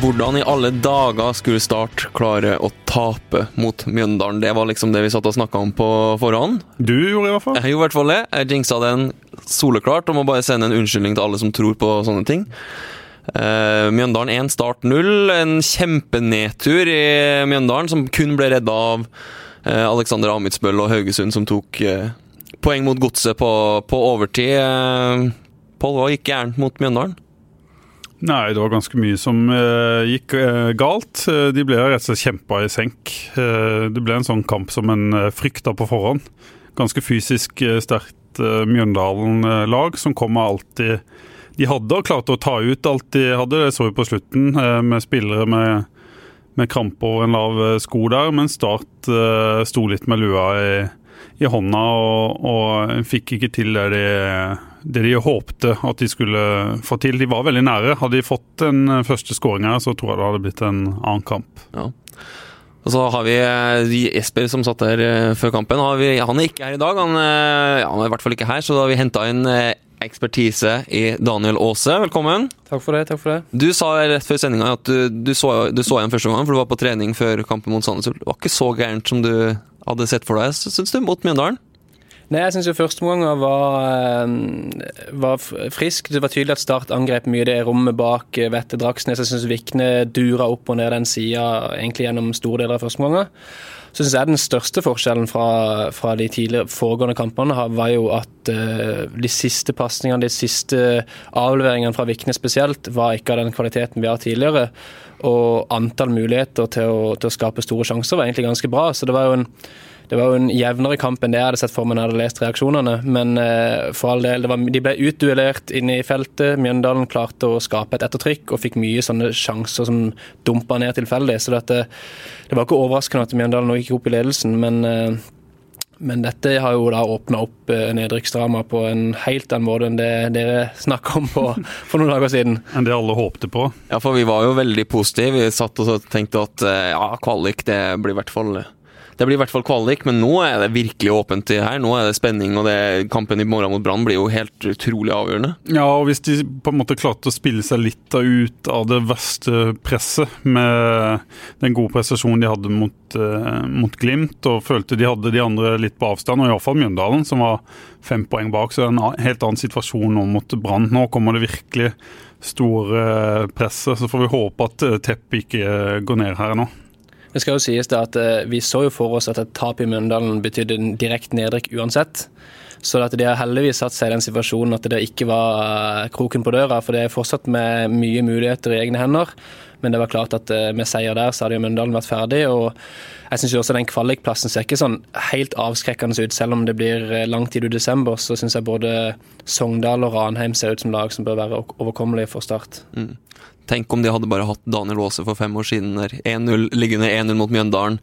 Hvordan i alle dager skulle Start klare å tape mot Mjøndalen? Det var liksom det vi satt og snakka om på forhånd. Du gjorde i hvert fall. Jeg gjorde i hvert fall det. Jeg jinxa den soleklart og må bare sende en unnskyldning til alle som tror på sånne ting. Uh, Mjøndalen 1, Start 0. En kjempenedtur i Mjøndalen, som kun ble redda av uh, Alexander Amitsbøll og Haugesund, som tok uh, poeng mot Godset på, på, overtid. Pål, hva gikk gærent mot Mjøndalen? Nei, det var ganske mye som uh, gikk uh, galt. Uh, de ble rett og slett kjempa i senk. det ble en sånn kamp som en uh, frykta på forhånd. Ganske fysisk sterkt Mjøndalen-lag som kom med alt de, de hadde, og klarte å ta ut alt de hadde. Det så vi på slutten, med spillere med, med krampe over en lav sko der. Men Start sto litt med lua i, i hånda og, og fikk ikke til det de det de håpte at de skulle få til. De var veldig nære. Hadde de fått den eh, første skåringa, så tror jeg det hadde blitt en annen kamp. Ja. Og så har vi eh, Jesper som satt der eh, før kampen. Vi, han er ikke her i dag. Han, han, er i hvert fall ikke her, så da har vi henta inn ekspertise i Daniel Aase. Velkommen. Takk for det. takk for det. Du sa rett før sendinga at du, du, så, du så igjen første gang, for du var på trening før kampen mot Sandnes. Det var ikke så gærent som du hadde sett for deg, syns du, mot Mjøndalen? Nei, jeg syns jo førsteomganger var, eh, var frisk. Det var tydelig at Start angrep mye det rommet bak eh, Vette Dragsnes. Jeg syns Vikne dura opp og ned den sida gjennom store deler av førsteomganger. Så syns jeg den største forskjellen fra, fra, de tidligere foregående kampene var jo at uh, de siste pasningene, de siste avleveringene fra Vikne spesielt, var ikke av den kvaliteten vi har tidligere. Og antall muligheter til å, til å skape store sjanser var egentlig ganske bra. Så det var jo en det var jo en jevnere kamp enn det jeg hadde sett for meg når jeg hadde lest reaksjonene. Men uh, for all del, var, de ble utduellert inne i feltet. Mjøndalen klarte å skape et ettertrykk og fikk mye sånne sjanser som dumpa ned tilfeldig. Så det, det var ikke overraskende at Mjøndalen nå gikk opp i ledelsen, men uh, men dette har jo da åpna opp eh, nedrykksdrama på en helt annen måte enn det dere snakka om på, for noen dager siden. Enn det alle håpte på? Ja, for vi var jo veldig positive. Vi satt og tenkte at ja, kvalik det blir i hvert fall det blir i hvert fall kvalik, men nå er det virkelig åpent her. Nå er det spenning, og det, kampen i morgen mot Brann blir jo helt utrolig avgjørende. Ja, og hvis de på en måte klarte å spille seg litt ut av det verste presset med den gode prestasjonen de hadde mot, eh, mot Glimt, og følte de hadde de andre litt på avstand, og iallfall Mjøndalen, som var fem poeng bak, så det er en helt annen situasjon nå mot Brann. Nå kommer det virkelig store presset, så får vi håpe at teppet ikke går ned her nå. Det skal jo sies det at eh, Vi så jo for oss at et tap i Mjøndalen betydde direkte nedrykk uansett. Så at de har heldigvis satt seg i den situasjonen at det ikke var eh, kroken på døra. For det er fortsatt med mye muligheter i egne hender. Men det var klart at eh, med seier der så hadde jo Mjøndalen vært ferdig. og jeg syns også den kvalikplassen ser ikke sånn helt avskrekkende ut. Selv om det blir lang tid i desember, så syns jeg både Sogndal og Ranheim ser ut som lag som bør være overkommelige for Start. Mm. Tenk om de hadde bare hatt Daniel Aase for fem år siden. der 1-0, Liggende 1-0 mot Mjøndalen.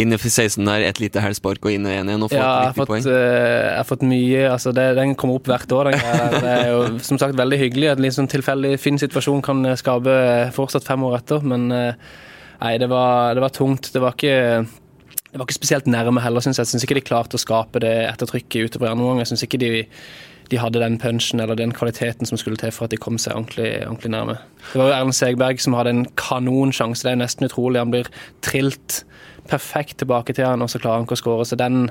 Inn i 16 der, et lite hælspark og inn i 1-1 og få ja, et riktig poeng. Uh, jeg har fått mye altså det, Den kommer opp hvert år. Den det er jo som sagt veldig hyggelig. at En litt sånn tilfeldig fin situasjon kan eh, skape fortsatt fem år etter. Men uh, nei, det var, det var, tungt. Det var ikke det var ikke spesielt nærme heller, syns jeg. Jeg syns ikke de klarte å skape det ettertrykket utover andre omgang. Jeg syns ikke de de hadde den punchen eller den kvaliteten som skulle til for at de kom seg ordentlig, ordentlig nærme. Det var jo Erlend Segberg som hadde en kanonsjanse. Det er nesten utrolig. Han blir trilt perfekt tilbake til han, og så klarer han ikke å skåre. Så den,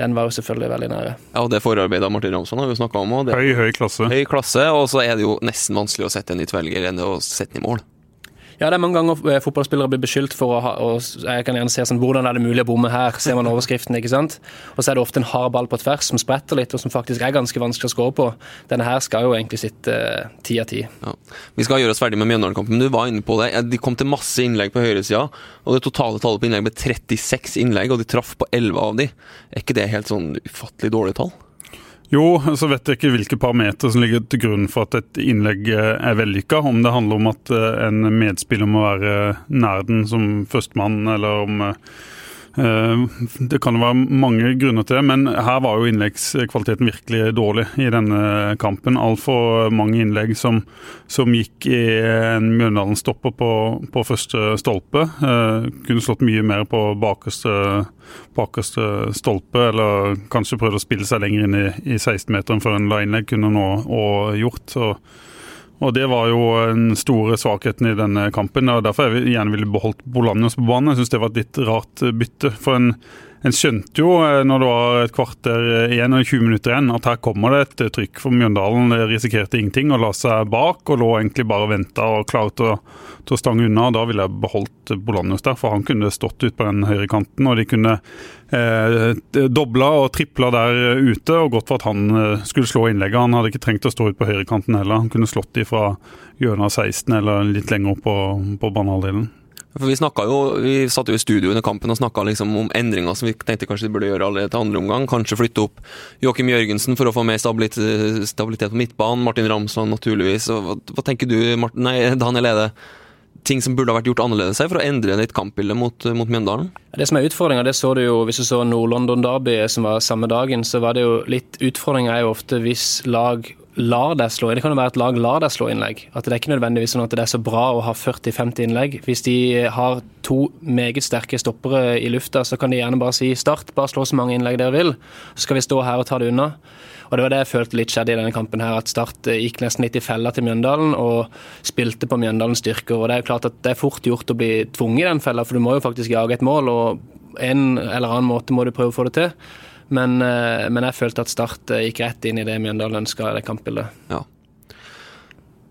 den, var jo selvfølgelig veldig nære. Ja, og Det forarbeidet av Martin Ramsson har vi snakka om. òg. høy, høy klasse. Høy klasse, Og så er det jo nesten vanskelig å sette en i tverrligger enn å sette den i mål. Ja, det er mange ganger eh, fotballspillere blir beskyldt for å ha og Jeg kan gjerne se sånn, hvordan er det mulig å bomme her, ser man overskriften, ikke sant. Og så er det ofte en hard ball på tvers som spretter litt, og som faktisk er ganske vanskelig å skåre på. Denne her skal jo egentlig sitte eh, ti av ti. Vi skal gjøre oss ferdig med Mjøndalen-kampen, men du var inne på det. De kom til masse innlegg på høyresida, og det totale tallet på innlegg ble 36 innlegg, og de traff på 11 av de. Er ikke det helt sånn ufattelig dårlig tall? Jo, så vet jeg ikke hvilke parametere som ligger til grunn for at et innlegg eh, er vellykka. Om det handler om at eh, en medspiller må være nær den som førstemann, eller om eh, Eh, det kan være mange grunner til det, men her var jo innleggskvaliteten virkelig dårlig i denne kampen. Altfor mange innlegg som, som gikk i en Mjøndalen-stopper på, på, første stolpe. Eh, kunne slått mye mer på bakerste, bakerste stolpe, eller kanskje prøvd å spille seg lenger inn i, i 16-meteren før en la innlegg, kunne nå og gjort. Og, Og Det var jo den store svakheten i denne kampen. og Derfor jeg gjerne ville beholdt Bolanjos på banen. Jeg syns det var et litt rart bytte. For en en skjønte jo eh, når det var et kvarter igjen og 20 minutter igjen, at her kommer det et trykk. For Mjøndalen risikerte ingenting og la seg bak, og lå egentlig bare og venta og klarte til, til, å stange unna. Da ville jeg beholdt Bolanus der, for han kunne stått ut på den høyre kanten, og de kunne eh, dobla og tripla der ute, og godt for at han eh, skulle slå innlegget. Han hadde ikke trengt å stå ut på høyrekanten heller. Han kunne slått de fra hjørnet av 16 eller litt lenger opp på, på banehalvdelen. For Vi jo, vi satt jo i studio under kampen og snakka liksom om endringer som vi tenkte kanskje de burde gjøre allerede til andre omgang. Kanskje flytte opp Joakim Jørgensen for å få mer stabilitet, stabilitet på midtbanen. Martin Ramsland naturligvis. Hva, hva, tenker du, Martin, nei, Daniel Ede? Ting som burde ha vært gjort annerledes her for å endre litt kampbilde mot, mot Mjøndalen? Det som er utfordringa, det så du jo hvis du så Nord-London Derby som var samme dagen, så var det jo litt Utfordringa er jo ofte hvis lag lar deg slå. Det kan jo være at lag lar deg slå innlegg. At Det er ikke nødvendigvis sånn at det er så bra å ha 40-50 innlegg. Hvis de har to meget sterke stoppere i lufta, så kan de gjerne bare si start, bare slå så mange innlegg dere vil. Så skal vi stå her og ta det unna. Og Det var det jeg følte litt skjedde i denne kampen. her, At Start gikk nesten litt i fella til Mjøndalen og spilte på Mjøndalens styrker. og Det er jo klart at det er fort gjort å bli tvunget i den fella, for du må jo faktisk jage et mål. og en eller annen måte må du prøve å få det til. Men, eh, men, jeg følte at Start eh, gikk rett inn i det Mjøndalen ønska det kampbildet. Ja.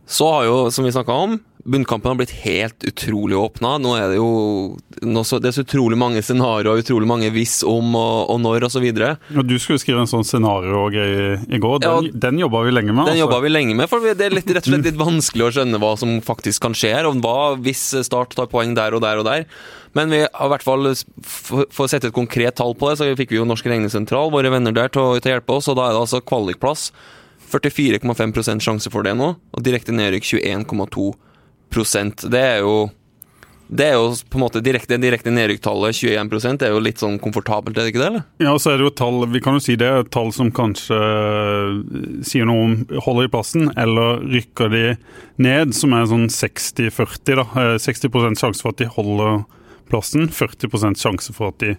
Så har jo, som vi snakka om, bunnkampen har blitt helt utrolig åpna. Nå er det jo så, det er så utrolig mange scenarioer, utrolig mange hvis, om og, og når osv. du skulle skrive en sånn scenario-greie i går. Den, ja, den jobba vi lenge med. Den altså. jobba vi lenge med, for det er litt, rett og slett litt vanskelig å skjønne hva som faktisk kan skje. Og hva hvis Start tar poeng der og der og der. Men vi har i hvert fall, for å sette et konkret tall på det, så fikk vi jo Norsk Regnesentral, våre venner der, til å, til å hjelpe oss. Og da er det altså kvalikplass. 44,5% sjanse for det nå, og direkte nedrykk 21,2 Det er jo det er jo på en måte direkte, direkte nedrykktallet, 21 det er jo litt sånn komfortabelt, er det ikke det? eller? Ja, så er det jo et tall, vi kan jo si det er et tall som kanskje eh, sier noe om holder i plassen, eller rykker de ned, som er sånn 60-40, da. 60 eh, sjanse for at de holder plassen. 40% sjanse for at de,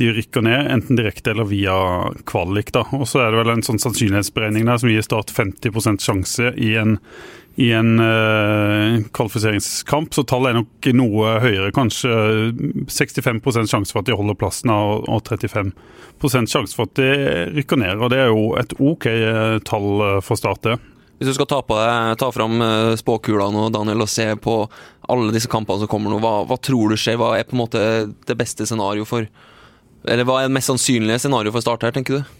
de, rykker ned, enten direkte eller via kvalik. da. Og så er det vel en sånn sannsynlighetsberegning der som gir Start 50% sjanse i en, i en uh, kvalifiseringskamp. Så tallet er nok noe høyere. Kanskje 65% sjanse for at de holder plassen og, og 35% sjanse for at de rykker ned. Og det er jo et OK eh, tall eh, for Start, det. Hvis du skal ta, på deg, ta fram eh, spåkula nå, Daniel, og se på alle disse kampene som kommer nå, hva, hva, tror du skjer? Hva er på en måte det beste scenarioet for Eller hva er det mest sannsynlige scenarioet for Start her, tenker du?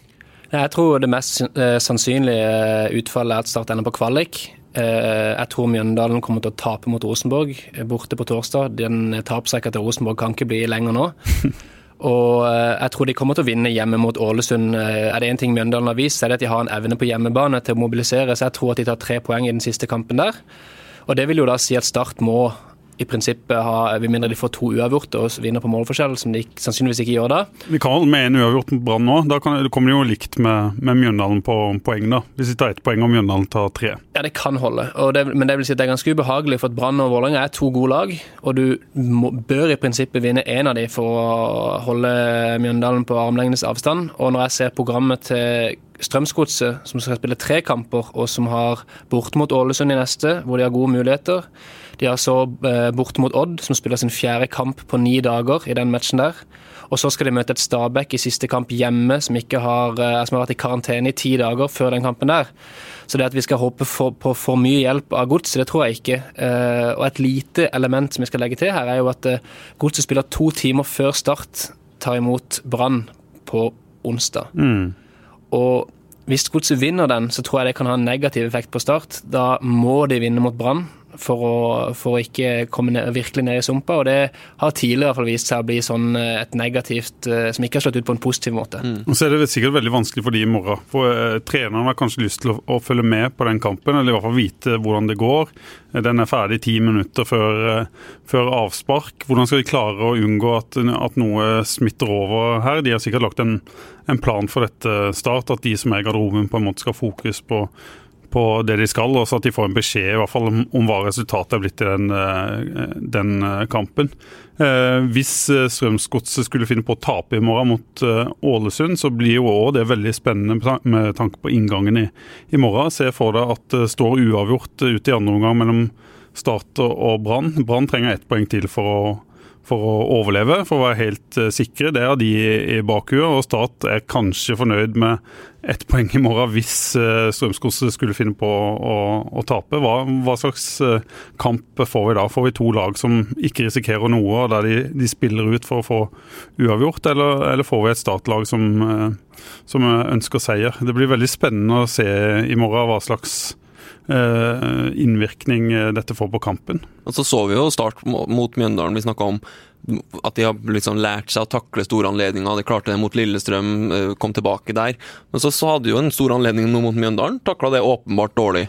Jeg tror det mest eh, sannsynlige eh, utfallet er at Start ender på kvalik. Jeg tror Mjøndalen kommer til å tape mot Rosenborg borte på torsdag. Den tapsrekka til Rosenborg kan ikke bli lenger nå. Og eh, jeg tror de kommer til å vinne hjemme mot Ålesund. Eh, er det én ting Mjøndalen har vist, er det at de har en evne på hjemmebane til å mobilisere. Så jeg tror at de tar tre poeng i den siste kampen der. Og det vil jo da si at Start må i prinsippet ha, med mindre de får to uavgjorte og vinner på målforskjell, som de sannsynligvis ikke gjør da. Vi kan med en uavgjort Brann nå. Da kan, kommer de jo likt med, med Mjøndalen på poeng, da. Hvis de tar ett poeng og Mjøndalen tar tre. Ja, det kan holde. Det, men det vil si at det er ganske ubehagelig, for at Brann og Vålerenga er to gode lag. Og du må, bør i prinsippet vinne én av dem for å holde Mjøndalen på armlengdes avstand. Og når jeg ser programmet til Strømsgodset, som skal spille tre kamper, og som har bort mot Ålesund i neste, hvor de har gode muligheter de har så bort borte mot Odd, som spiller sin fjerde kamp på ni dager i den matchen der. Og så skal de møte et Stabæk i siste kamp hjemme, som, har, eh, som har vært i karantene i ti dager før den kampen der. Så det at vi skal håpe for, på for mye hjelp av Godset, det tror jeg ikke. Eh, og et lite element som vi skal legge til her, er jo at Godset spiller to timer før Start tar imot Brann på onsdag. Mm. Og hvis Godset vinner den, så tror jeg det kan ha en negativ effekt på Start. Da må de vinne mot Brann for å, for å ikke komme ned, virkelig ned i sumpa. Og det har tidligere fall vist seg å bli sånn eh, et negativt eh, som ikke har slått ut på en positiv måte. Mm. Og så er det sikkert veldig vanskelig for de i morgen. For eh, Treneren har kanskje lyst til å, å, følge med på den kampen, eller i hvert fall vite hvordan det går. Den er ferdig ti minutter før, før, avspark. Hvordan skal de klare å unngå at, at, noe smitter over her? De har sikkert lagt en, en plan for dette start, at de som er i garderoben på en måte skal ha fokus på på det de skal, og så at de får en beskjed i hvert fall om, om hva resultatet er blitt i den, eh, den eh, kampen. Eh, hvis Strømsgodset skulle finne på å tape i morgen mot Ålesund, så blir jo òg det veldig spennende med tanke på inngangen i, i morgen. Se for deg at det står uavgjort ute i andre omgang mellom Start og Brann. Brann trenger ett poeng til for å for å overleve, for å være helt uh, sikre. Det har de i bakhuet. Og Stat er kanskje fornøyd med ett poeng i morgen hvis uh, skulle finne på å, å tape. Hva, hva slags uh, kamp får vi da? Får vi to lag som ikke risikerer noe, og der de, de spiller ut for å få uavgjort, eller, eller får vi et Start-lag som, som ønsker seier? Det blir veldig spennende å se i morgen hva slags Eh, innvirkning eh, dette får på kampen. Og Så så vi jo start mot Mjøndalen. Vi snakka om at de har liksom lært seg å takle store anledninger. De klarte det mot Lillestrøm, eh, kom tilbake der. Men så, så hadde de jo en stor anledning nå mot Mjøndalen. Takla det åpenbart dårlig.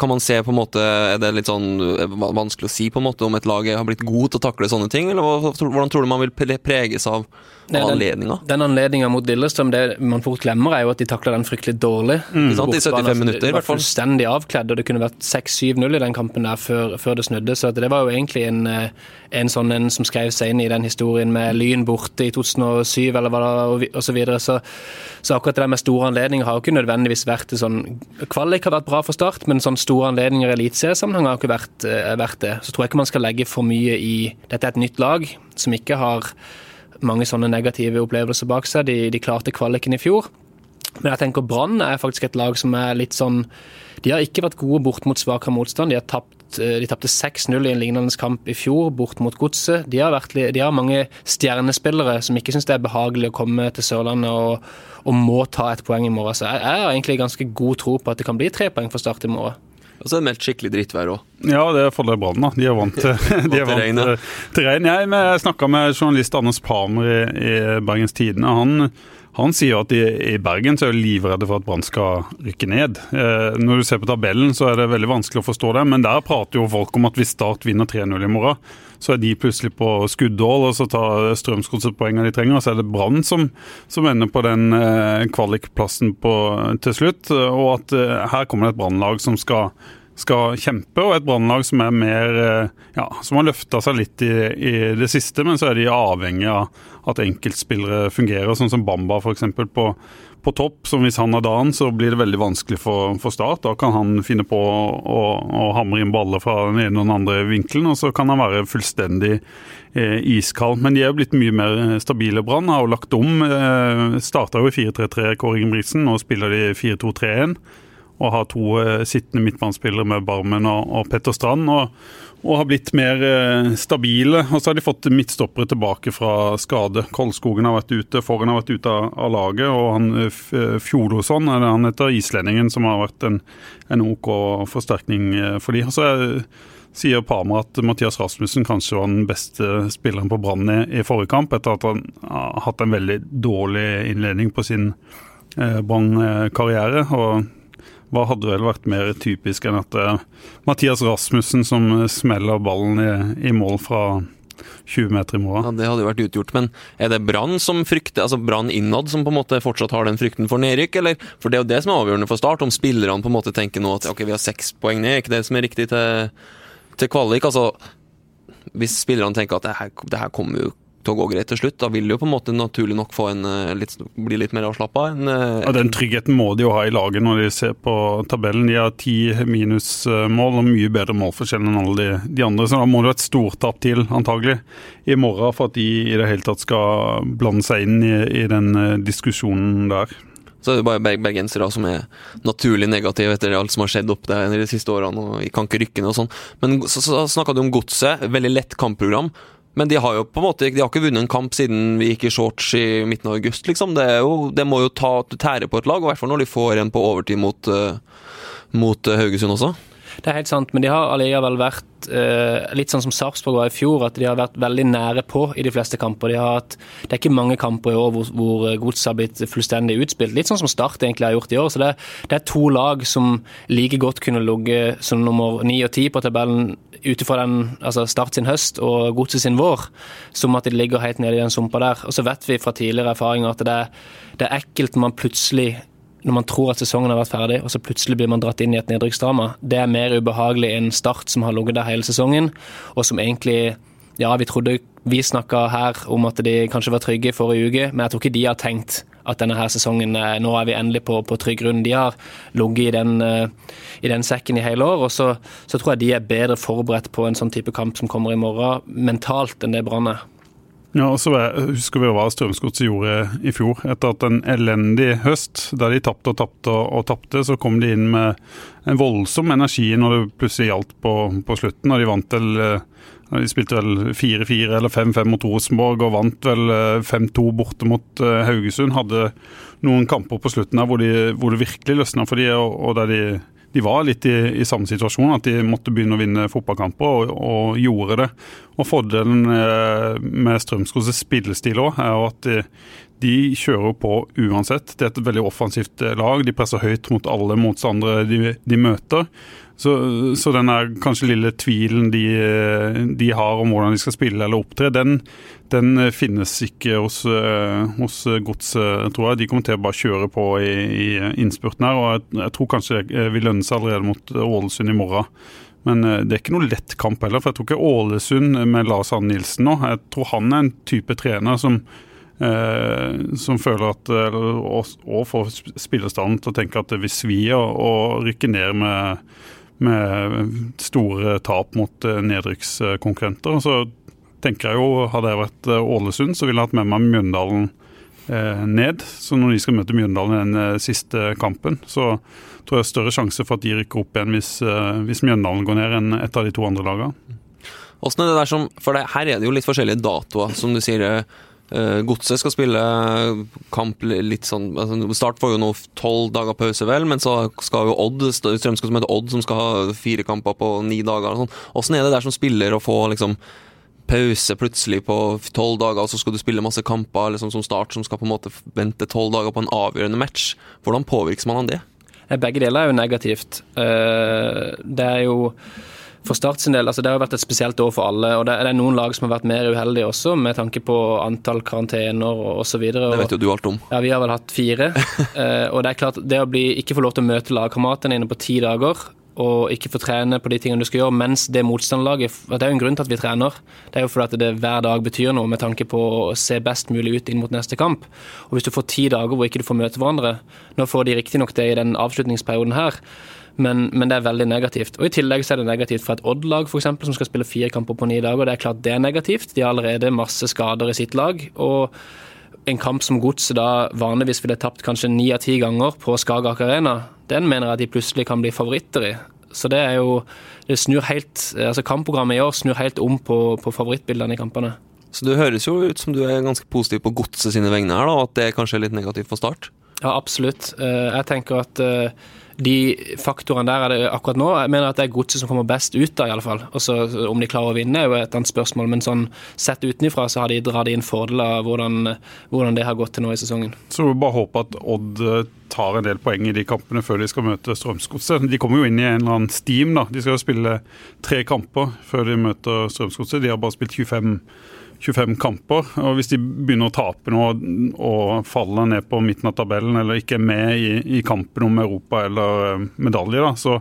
Kan man se på en måte, Er det litt sånn vanskelig å si på en måte om et lag har blitt god til å takle sånne ting, eller hvordan tror du man vil preges av anledninga. Den, den anledninga mot Lillestrøm, det man fort glemmer, er jo at de takler den fryktelig dårlig. Mm. I 75 minutter, i hvert fall. Fullstendig avkledd, og det kunne vært 6-7-0 i den kampen der før, før, det snudde. Så det var jo egentlig en, eh, en sånn en som skrev seg inn i den historien med Lyn borte i 2007, eller hva det og så videre. Så, så akkurat det der med store anledninger har jo ikke nødvendigvis vært det sånn Kvalik har vært bra for Start, men sånn store anledninger i eliteseriesammenheng har ikke vært, eh, vært det. Så tror jeg ikke man skal legge for mye i Dette er et nytt lag som ikke har mange sånne negative opplevelser bak seg. De, de klarte kvaliken i fjor. Men jeg tenker Brann er faktisk et lag som er litt sånn De har ikke vært gode bort mot svakere motstand. De har tapt eh, tapte 6-0 i en lignende kamp i fjor, bort mot Godset. De, de, har mange stjernespillere som ikke syns det er behagelig å komme til Sørlandet og, og, må ta et poeng i morgen. Så jeg, jeg har egentlig ganske god tro på at det kan bli tre poeng for Start i morgen. Og så er det meldt skikkelig drittvær òg. Ja, det er fordel Brann. da. De er vant de er vant til regn. Jeg, jeg snakka med journalist Anders Palmer i, i Bergens Tidende. Han han sier at de, i Bergen så er de livredde for at Brann skal rykke ned. Eh, når du ser på tabellen, så er det veldig vanskelig å forstå det, men der prater jo folk om at hvis Start vinner 3-0 i morgen, så er de plutselig på skuddål, og så tar Strømsgodset poengene de trenger. og Så er det Brann som, som, ender på den eh, kvalikplassen til slutt. Og at eh, her kommer det et Brannlag som skal skal kjempe, og et brannlag som er mer eh, ja, som har løfta seg litt i, i, det siste, men så er de avhengig av at enkeltspillere fungerer, sånn som Bamba f.eks. På, på topp. som Hvis han har dagen, så blir det veldig vanskelig for, for Start. Da kan han finne på å, å, å hamre inn baller fra den ene og den andre vinkelen, og så kan han være fullstendig eh, iskald. Men de er jo blitt mye mer stabile. Brann har jo lagt om. Eh, Starta jo i 4-3-3, Kåre Ingebrigtsen, nå spiller de 4-2-3-1 og har to uh, sittende midtbanespillere med Barmen og, og Petter Strand. Og, og har blitt mer uh, stabile. Og så har de fått midtstoppere tilbake fra skade. Kolskogen har vært ute, Foren har vært ute av, av laget. Og han Fjordosson, Fjolosson, eller han heter islendingen, som har vært en, en OK forsterkning for de. Og så er, sier Palmer at Mathias Rasmussen kanskje var den beste spilleren på Brann i, i, forrige kamp, etter at han har hatt en veldig dårlig innledning på sin eh, Brann-karriere. og hva hadde vel vært mer typisk enn at er Mathias Rasmussen som smeller ballen i, i mål fra 20 meter i morgen? Ja, Det hadde jo vært utgjort, men er det Brann som frykter, altså Brann innad som på en måte fortsatt har den frykten for nedrykk, eller? For det er jo det som er avgjørende for Start, om spillerne på en måte tenker nå at ok, vi har seks poeng ned, er ikke det som er riktig til, til kvalik? altså hvis spillerne tenker at det her, det her kommer jo til å gå greit til slutt. Da vil de jo på en måte naturlig nok få en, eh, litt, bli litt mer avslappa. Eh, ja, den tryggheten må de jo ha i laget når de ser på tabellen. De har ti minusmål og mye bedre målforskjell enn alle de, de, andre. Så da må det et stortap til, antagelig, i morgen for at de i det hele tatt skal blande seg inn i, i den eh, diskusjonen der. Så er det bare bergensere som er naturlig negative etter alt som har skjedd opp der de siste årene. og kan ikke rykke ned og sånn. Men så, så snakka du om godset. Veldig lett kampprogram. Men de har jo på en måte De har ikke vunnet en kamp siden vi gikk i shorts i midten av august, liksom. Det, jo, det må jo ta tære på et lag, i hvert fall når de får en på overtid mot, uh, mot uh, Haugesund også. Det er helt sant, men de har allikevel vært eh, litt sånn som Sarpsborg var i fjor, at de har vært veldig nære på i de fleste kamper. De hatt, det er ikke mange kamper i år hvor, hvor gods har blitt fullstendig utspilt. Litt sånn som Start egentlig har gjort i år. Så det, det er to lag som like godt kunne ligget som nummer ni og ti på tabellen ut ifra altså Start sin høst og Godset sin vår, som at de ligger helt nede i den sumpa der. Og så vet vi fra tidligere erfaringer at det, det er ekkelt når man plutselig når man tror at sesongen har vært ferdig, og så plutselig blir man dratt inn i et nedrykksdrama. Det er mer ubehagelig enn Start, som har ligget der hele sesongen, og som egentlig Ja, vi trodde Vi snakka her om at de kanskje var trygge forrige uke, men jeg tror ikke de har tenkt at denne her sesongen eh, Nå er vi endelig på, på trygg grunn. De har ligget i, den, eh, i den sekken i hele år, og så, så tror jeg de er bedre forberedt på en sånn type kamp som kommer i morgen, mentalt enn det Brann er. Ja, og så husker vi hva Strømsgodset gjorde i fjor. Etter at en elendig høst, der de tapte og tapte og tapte, så kom de inn med en voldsom energi når det plutselig gjaldt på, på slutten. Og de vant til de spilte vel 4-4 eller 5-5 mot Rosenborg og vant vel 5-2 borte mot Haugesund. Hadde noen kamper på slutten der hvor, de, hvor det virkelig løsna for de, og, og der de de var litt i, i, samme situasjon, at de måtte begynne å vinne fotballkamper, og, og gjorde det. Og Fordelen eh, med Strømsgods spillestil òg er at de, de, kjører på uansett. Det er et veldig offensivt eh, lag. De presser høyt mot alle motstandere de, de møter. Så, så, den der kanskje lille tvilen de, de, har om hvordan de skal spille eller opptre, den, den finnes ikke hos, eh, hos Godset, tror jeg. De kommer til å bare kjøre på i, i innspurten her. og jeg, jeg, tror kanskje det vil lønne seg allerede mot Ålesund i morgen. Men eh, det er ikke noe lett kamp heller. for Jeg tror ikke Ålesund med Lars Arne Nilsen nå Jeg tror han er en type trener som Eh, som føler at og, og får spillerstanden til å tenke at det vil svi å rykke ned med med store tap mot eh, nedrykkskonkurrenter. Så tenker jeg jo, hadde jeg vært eh, Ålesund, så ville jeg hatt med meg Mjøndalen eh, ned. Så når de skal møte Mjøndalen i den siste kampen, så tror jeg større sjanse for at de rykker opp igjen hvis, hvis Mjøndalen går ned enn et av de to andre lagene. Hvordan er det der som, for det, Her er det jo litt forskjellige datoer, som du sier. Uh, Godset skal spille kamp litt sånn altså Start får jo nå tolv dager pause, vel, men så skal jo Odd Strømskog som heter Odd, som skal ha fire kamper på ni dager. og sånn. Åssen er det der som spiller å få liksom pause plutselig på tolv dager, og så skal du spille masse kamper liksom, som Start, som skal på en måte vente tolv dager på en avgjørende match. Hvordan påvirkes man av det? Begge deler er jo negativt. Uh, det er jo for Start sin del, altså Det har vært et spesielt år for alle. og Det er noen lag som har vært mer uheldige også, med tanke på antall karantener osv. Det vet jo du alt om. Ja, Vi har vel hatt fire. eh, og Det er klart, det å bli, ikke få lov til å møte lagkameratene dine på ti dager, og ikke få trene på de tingene du skal gjøre, mens det motstanderlaget Det er jo en grunn til at vi trener. Det er jo fordi at det hver dag betyr noe med tanke på å se best mulig ut inn mot neste kamp. Og Hvis du får ti dager hvor ikke du får møte hverandre Nå får de riktignok det i den avslutningsperioden her, men, men, det er veldig negativt. Og I tillegg så er det negativt for et Odd-lag for eksempel, som skal spille fire kamper på ni dager. Det er klart det er negativt. De har allerede masse skader i sitt lag. og en kamp som Godset da vanligvis ville tapt kanskje ni av ti ganger på Skagerrak Arena, den mener jeg at de plutselig kan bli favoritter i. Så det er jo det snur helt, altså Kampprogrammet i år snur helt om på, på favorittbildene i kampene. Så det høres jo ut som du er ganske positiv på Godset sine vegne her, da, og at det kanskje er litt negativt for Start? Ja, absolutt. Eh, jeg tenker at eh, de faktorene der er det akkurat nå. Jeg mener at det er godset som kommer best ut av, i alle fall. Også, om de klarer å vinne, er jo et annet spørsmål. Men sånn sett utenfra så har de dratt inn fordeler av hvordan, hvordan, det har gått til nå i sesongen. Så vi bare håper at Odd eh, tar en del poeng i de kampene før de skal møte Strømsgodset. De kommer jo inn i en eller annen steam, da. De skal jo spille tre kamper før de møter Strømsgodset. De har bare spilt 25 25 kamper. og Hvis de begynner å tape nå og faller ned på midten av tabellen, eller ikke er med i, i kampen om Europa eller eh, medalje, da, så,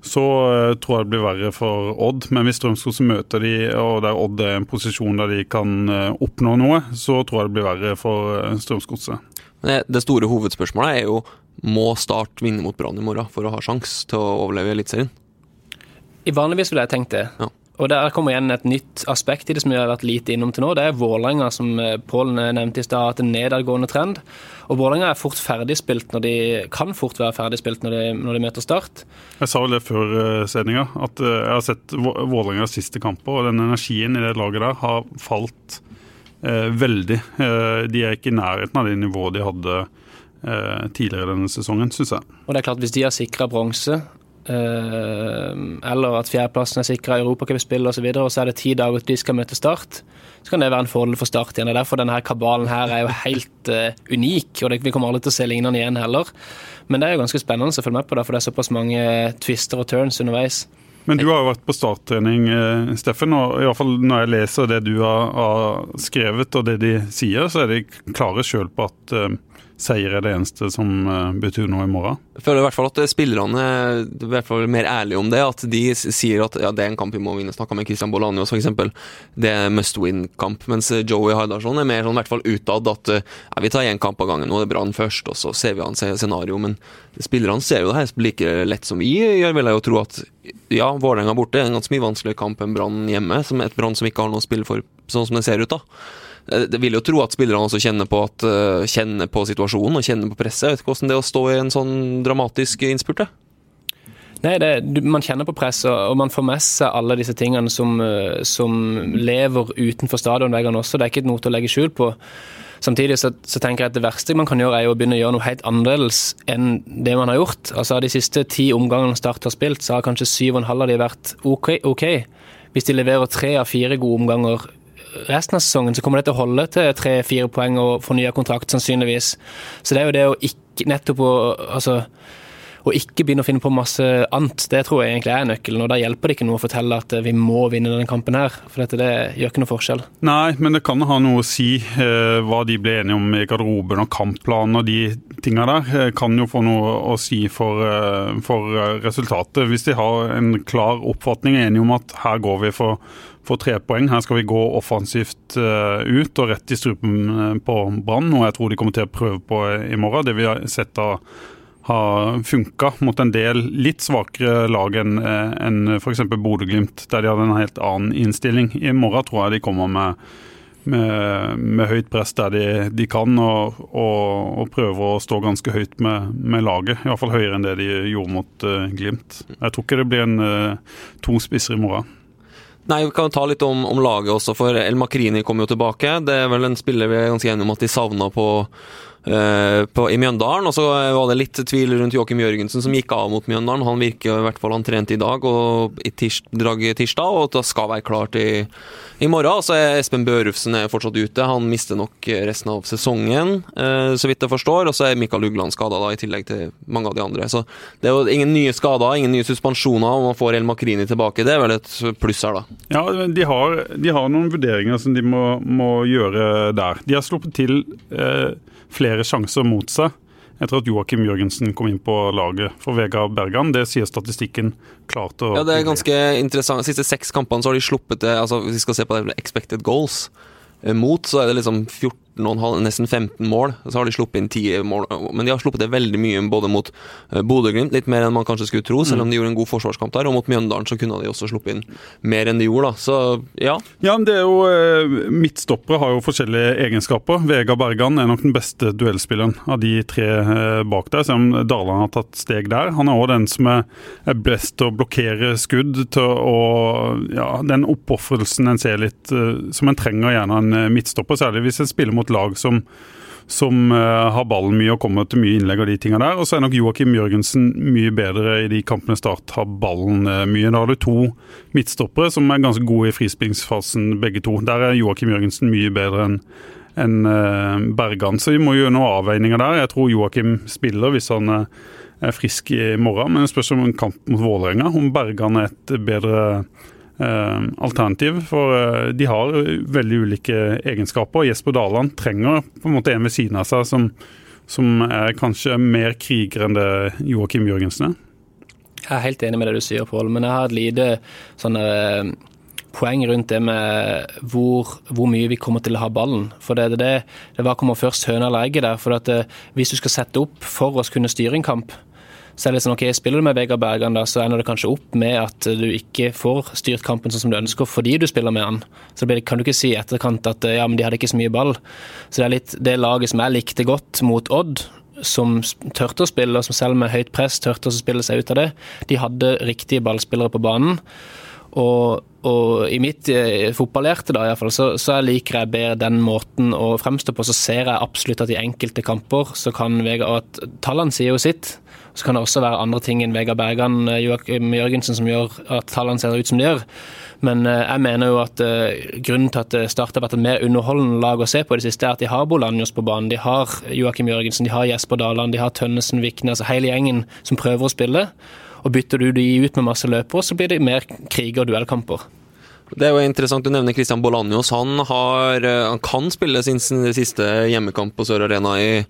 så uh, tror jeg det blir verre for Odd. Men hvis Strømskog møter de, og der Odd er i en posisjon der de kan uh, oppnå noe, så tror jeg det blir verre for uh, Strømsgodset. Det, store hovedspørsmålet er jo må Start vinne mot Brann i morgen for å ha sjanse til å overleve Eliteserien? I vanligvis ville jeg tenkt det. Ja. Og Der kommer igjen et nytt aspekt i det som vi har vært lite innom til nå. Det er Vålerenga, som eh, Pål nevnte i stad, har hatt en nedadgående trend. Og Vålerenga er fort ferdigspilt når de kan fort være ferdigspilt når de, når de møter Start. Jeg sa vel det før uh, sendinga, at uh, jeg har sett Vålerengas siste kamper, og den energien i det laget der har falt eh, veldig. De er ikke i nærheten av det nivået de hadde tidligere denne sesongen, syns jeg. Og det er klart, Hvis de har sikra bronse, Eh, eller at fjerdeplassen er sikra europacupspill osv., og, så videre, og så er det ti dager til de skal møte Start, så kan det være en fordel for Start igjen. Det er Derfor denne kabalen her er jo helt uh, unik, og det, vi kommer aldri til å se lignende igjen heller. Men det er jo ganske spennende å følge med på det, for det er såpass mange twister og turns underveis. Men du har jo vært på starttrening, eh, Steffen, og i hvert fall når jeg leser det du har skrevet og det de sier, så er de klare sjøl på at seier er det eneste som uh, betyr noe i morgen. Jeg føler i hvert fall at spillerne er i hvert fall mer ærlige om det. At de sier at ja, det er en kamp vi må vinne. Snakka med Christian Bolanios f.eks. Det er must win-kamp. Mens Joey Hardarson er mer sånn i hvert fall utad at ja, vi tar én kamp av gangen. Nå er det Brann først, og så ser vi an scenario. Men spillerne ser jo det her like lett som vi gjør, vil jeg jo tro at ja, Vålerenga borte er en ganske mye vanskeligere kamp enn Brann hjemme. Som et Brann som ikke har noe å spille for, sånn som det ser ut. da. Eh, det vil jo tro at spillerne også kjenner på, at, uh, kjenner på situasjonen og kjenner på presset. Jeg vet ikke hvordan det er å stå i en sånn dramatisk innspurt. Nei, det, Man kjenner på press, og man får med seg alle disse tingene som, eh, som lever utenfor stadionveggene også. Det er ikke noe til å legge skjul på. Samtidig så, så, tenker jeg at det verste man kan gjøre, er å begynne å gjøre noe helt annerledes enn det man har gjort. Altså Av de siste ti omgangene Start har spilt, så har kanskje syv og en halv av de vært OK. okay. Hvis de leverer tre av fire gode omganger resten av sesongen, så kommer det til å holde til tre-fire poeng og fornya kontrakt, sannsynligvis. Så det er jo det å ikke nettopp å altså og ikke begynne å finne på masse annet. Det tror jeg egentlig er nøkkelen. og Da hjelper det ikke noe å fortelle at vi må vinne denne kampen her, for dette det gjør ikke noe forskjell. Nei, men det kan ha noe å si eh, hva de ble enige om i garderoben og kampplanen og de tinga der. Eh, kan jo få noe å si for, eh, for, resultatet. Hvis de har en klar oppfatning, er enige om at her går vi for for tre poeng. Her skal vi gå offensivt uh, ut og rett i strupen på Brann, noe jeg tror de kommer til å prøve på i morgen. Det vi har sett da har funka mot en del litt svakere lag enn en f.eks. Bodø-Glimt, der de hadde en helt annen innstilling. I morgen tror jeg de kommer med, med, med høyt press der de, de kan, og, og, og, prøver å stå ganske høyt med, med laget. Iallfall høyere enn det de gjorde mot uh, Glimt. Jeg tror ikke det blir en uh, to spisser i morgen. Nei, Vi kan ta litt om, om, laget også, for El Makrini kommer jo tilbake. Det er vel en spiller vi er ganske enige om at de savna på på, i Mjøndalen. Og så var det litt tvil rundt Joakim Jørgensen, som gikk av mot Mjøndalen. Han virker i hvert fall han trente i dag og i tirs, tirsdag, og det skal være klart i, i morgen. Så er Espen Børufsen er fortsatt ute. Han mister nok resten av sesongen, eh, så vidt jeg forstår. Og så er Mikael Ugland skada, i tillegg til mange av de andre. Så det er jo ingen nye skader, ingen nye suspensjoner, og man får El Makrini tilbake. Det er vel et pluss her, da. Ja, de har, de har noen vurderinger som de må, må, gjøre der. De har sluppet til eh, flere sjanser mot seg etter at Joakim Jørgensen kom inn på laget for Vegard Bergan. Det sier statistikken klart. ja, det er ganske interessant. De siste seks kampene så har de sluppet det, altså hvis vi skal se på det, expected goals eh, mot, så er det liksom 14 nesten 15 mål. Så har de sluppet inn 10 mål, men de har sluppet det veldig mye både mot eh, Bodø-Glimt, litt mer enn man kanskje skulle tro, selv om de gjorde en god forsvarskamp der, og mot Mjøndalen så kunne de også sluppet inn mer enn de gjorde, da. Så ja. Ja, men det er jo eh, Midtstoppere har jo forskjellige egenskaper. Vegard Bergan er nok den beste duellspilleren av de tre eh, bak der, selv om Daland har tatt steg der. Han er òg den som er best til å blokkere skudd, til å Ja, den oppofrelsen en ser litt som en trenger gjerne en midtstopper, særlig hvis en spiller mot lag som, som uh, har ballen mye og kommer til mye innlegg og de tinga der. Og så er nok Joakim Jørgensen mye bedre i de kampene Start har ballen uh, mye. Da har du to midtstoppere som er ganske gode i frispillingsfasen, begge to. Der er Joakim Jørgensen mye bedre enn enn uh, Bergan. Så vi må gjøre noen avveininger der. Jeg tror Joakim spiller hvis han er frisk i morgen, men det spørs om en kamp mot Vålerenga. Om Bergan er et bedre Eh, alternativ. For eh, de har veldig ulike egenskaper. Jesper Daland trenger på en måte en ved siden av seg som, som er kanskje mer kriger enn det Joakim Jørgensen er. Jeg er helt enig med det du sier, Pål, men jeg har et lite sånne, eh, poeng rundt det med hvor, hvor, mye vi kommer til å ha ballen. For det, det, det var kommer først høna eller egget der. For at, hvis du skal sette opp for oss kunne styre en kamp, så er det sånn, ok, Spiller du med Vegard Bergan, da, så ender det kanskje opp med at du ikke får styrt kampen sånn som du ønsker fordi du spiller med han. Så det kan du ikke si i etterkant at ja, men de hadde ikke så mye ball. Så det er litt det laget som jeg likte godt mot Odd, som tørte å spille, og som selv med høyt press tørte å spille seg ut av det. De hadde riktige ballspillere på banen. Og, og, i mitt fotballerte fotballhjerte da, i fall, så, så liker jeg bedre den måten å fremstå på. Så ser jeg absolutt at i enkelte kamper så kan Vegard Tallene sier jo sitt. Så kan det også være andre ting enn Vegard Bergan Joachim Joakim Jørgensen som gjør at tallene ser ut som de gjør. Men eh, jeg mener jo at eh, grunnen til at Start har vært et mer underholdende lag å se på i det siste, er at de har Bolanjos på banen, de har Joakim Jørgensen, de har Jesper Daland, de har Tønnesen, Vikne, altså hele gjengen som prøver å spille. Og bytter du de ut med masse løpere, så blir det mer krig og duellkamper. Det er jo interessant du nevner Christian Bolanjos. Han, har, eh, han kan spille sin siste hjemmekamp på Sør Arena i,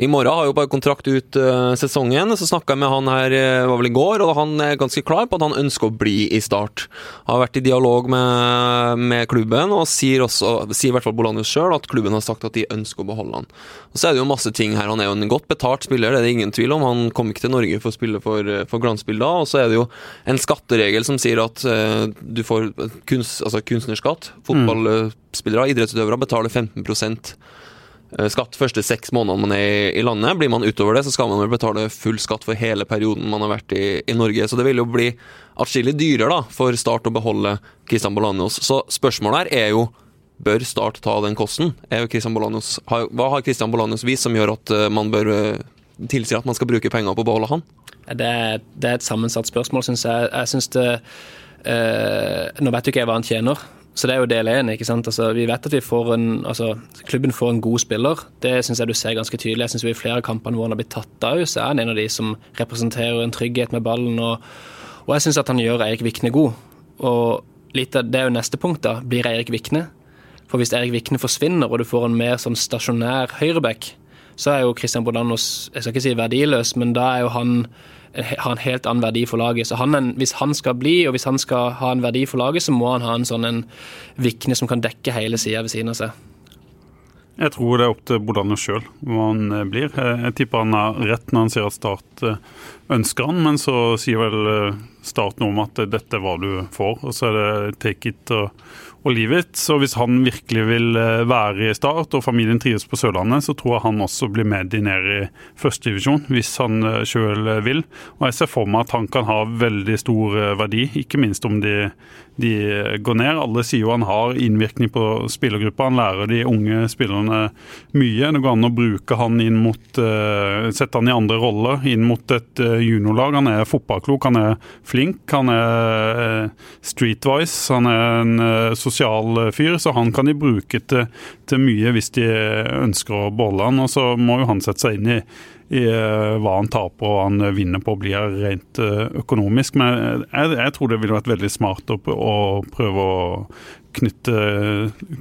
i morgen. Har jo bare kontrakt ut uh, sesongen. Så snakka jeg med han her uh, var vel i går, og han er ganske klar på at han ønsker å bli i Start. Har vært i dialog med, med klubben, og sier, også, sier i hvert fall Bolanjos sjøl at klubben har sagt at de ønsker å beholde han. Og Så er det jo masse ting her. Han er jo en godt betalt spiller, det er det ingen tvil om. Han kom ikke til Norge for å spille for, for glansbilder. Og så er det jo en skatteregel som sier at uh, du får kunst, altså kunstnerskatt. Fotballspillere, idrettsutøvere, betaler 15 Eh, skatt første seks månedene man er i landet. Blir man utover det, så skal man vel betale full skatt for hele perioden man har vært i, i Norge. Så det vil jo bli atskillig dyrere da, for Start å beholde Christian Bolanios. Så spørsmålet her er jo bør Start ta den kosten? Bolanios, hva har Christian Bolanios vist som gjør at eh, man bør eh, tilsi at man skal bruke penger på å beholde han? Det det er et sammensatt spørsmål, syns jeg. Jeg synes det Nå vet jo ikke jeg hva han tjener, så det er jo del én. Altså, vi vet at vi får en, altså, klubben får en god spiller. Det syns jeg du ser ganske tydelig. Jeg synes vi I flere kamper hvor han har blitt tatt av, så er han en av de som representerer en trygghet med ballen. Og, og jeg syns at han gjør Eirik Vikne god. Og litt av, Det er jo neste punkt. da, Blir Eirik Vikne? For Hvis Eirik Vikne forsvinner, og du får en mer sånn stasjonær høyreback, så er jo Christian Bodanos jeg skal ikke si verdiløs, men da er jo han har en helt annen verdi for laget. Så han, Hvis han skal bli, og hvis han skal ha en verdi for laget, så må han ha en sånn en Vikne som kan dekke hele sida ved siden av seg. Jeg tror det er opp til Bodane sjøl hva han eh, blir. Jeg tipper han har rett når han sier at Start eh, ønsker han, men så sier vel eh, Start noe om at dette er hva du får, og så er det take it og og livet. Så hvis han virkelig vil eh, være i Start, og familien trives på Sørlandet, så tror jeg han også blir med de ned i førstedivisjon, hvis han eh, sjøl vil. Og jeg ser for meg at han kan ha veldig stor eh, verdi, ikke minst om de de går ned. Alle sier jo han har innvirkning på spillergruppa. Han lærer de unge spillerne mye. Det går an å bruke han inn mot uh, Sette han i andre roller inn mot et uh, juniorlag. Han er fotballklok, han er flink, han er uh, streetwise. Han er en sosial fyr, så han kan de bruke til, til mye hvis de ønsker å beholde han. Og så må jo han sette seg inn i i eh, hva han taper og han vinner på blir rent eh, økonomisk. Men jeg, jeg tror det ville vært veldig smart å, å prøve å knytte,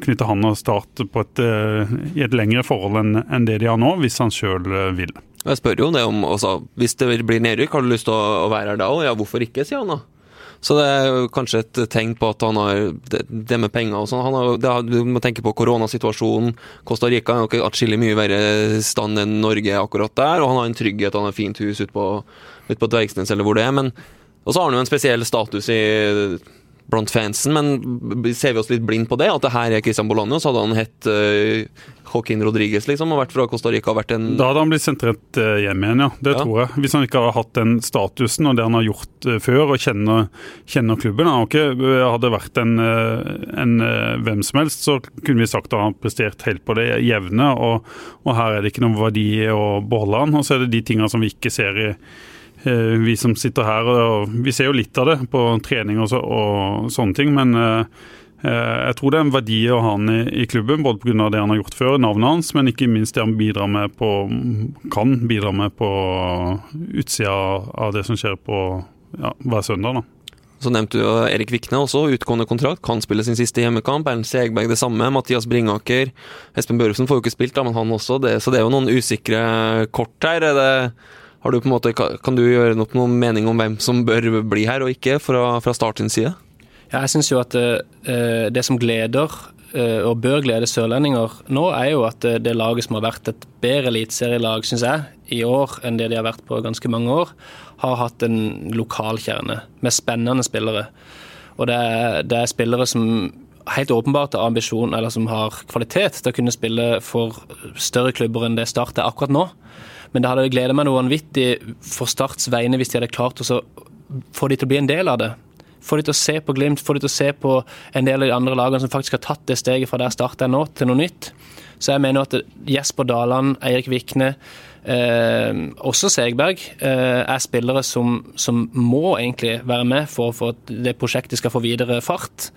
knytte, han og Start et, eh, i et lengre forhold enn, en det de har nå, hvis han sjøl vil. Jeg spør jo det om, også, Hvis det blir nedrykk, har du lyst til å være her da òg? Ja, hvorfor ikke, sier han da. Så det er kanskje et tegn på at han har det, med penger og sånn. Du må tenke på koronasituasjonen. Costa Rica er nok atskillig mye verre stand enn Norge akkurat der. Og han har en trygghet, han har fint hus ute på, ut på Dvergsnes eller hvor det er. Men, og så har han jo en spesiell status i blant fansen, men ser vi oss litt blind på det, at det her er Christian Bolano, så hadde han hett uh, Joaquin Rodriguez, liksom, har vært fra Costa Rica og vært en Da hadde han blitt sendt rett uh, hjem igjen, ja. Det ja. tror jeg. Hvis han ikke hadde hatt den statusen og det han har gjort uh, før, og kjenner, kjenner klubben. Han ikke, hadde vært en, en hvem som helst, så kunne vi sagt at han har prestert helt på det jevne, og, og her er det ikke noen verdi å beholde han. Og så er det de tingene som vi ikke ser i Eh, vi som sitter her, og vi ser jo litt av det på trening og, så, og sånne ting. Men eh, eh, jeg tror det er en verdi å ha han i, klubben, både pga. det han har gjort før, navnet hans, men ikke minst det han bidrar med på, kan bidra med på utsida av det som skjer på ja, hver søndag. da. Så nevnte du Erik Vikne også, utgående kontrakt, kan spille sin siste hjemmekamp. Erlend Segberg det samme, Mathias Bringaker. Espen Børufsen får jo ikke spilt, da, men han også. Det, så det er jo noen usikre kort her. Er det du måte, kan du gjøre noe, noen mening om hvem som bør bli her og ikke, fra, fra Start sin side? Jeg syns jo at uh, det som gleder uh, og bør glede sørlendinger nå, er jo at det laget som har vært et bedre eliteserielag, syns jeg, i år enn det de har vært på ganske mange år, har hatt en lokal kjerne med spennende spillere. Og det er, det er spillere som helt åpenbart har ambisjon, eller som har kvalitet til å kunne spille for større klubber enn det Start er akkurat nå. Men det hadde gledet meg noe vanvittig for Starts vegne hvis de hadde klart å få de til å bli en del av det. Få de til å se på Glimt, få de til å se på en del av de andre lagene som faktisk har tatt det steget fra der starta er nå, til noe nytt. Så jeg mener at Jesper Daland, Eirik Vikne, eh, også Segberg, eh, er spillere som, som, må egentlig være med for, for at det prosjektet skal få videre fart.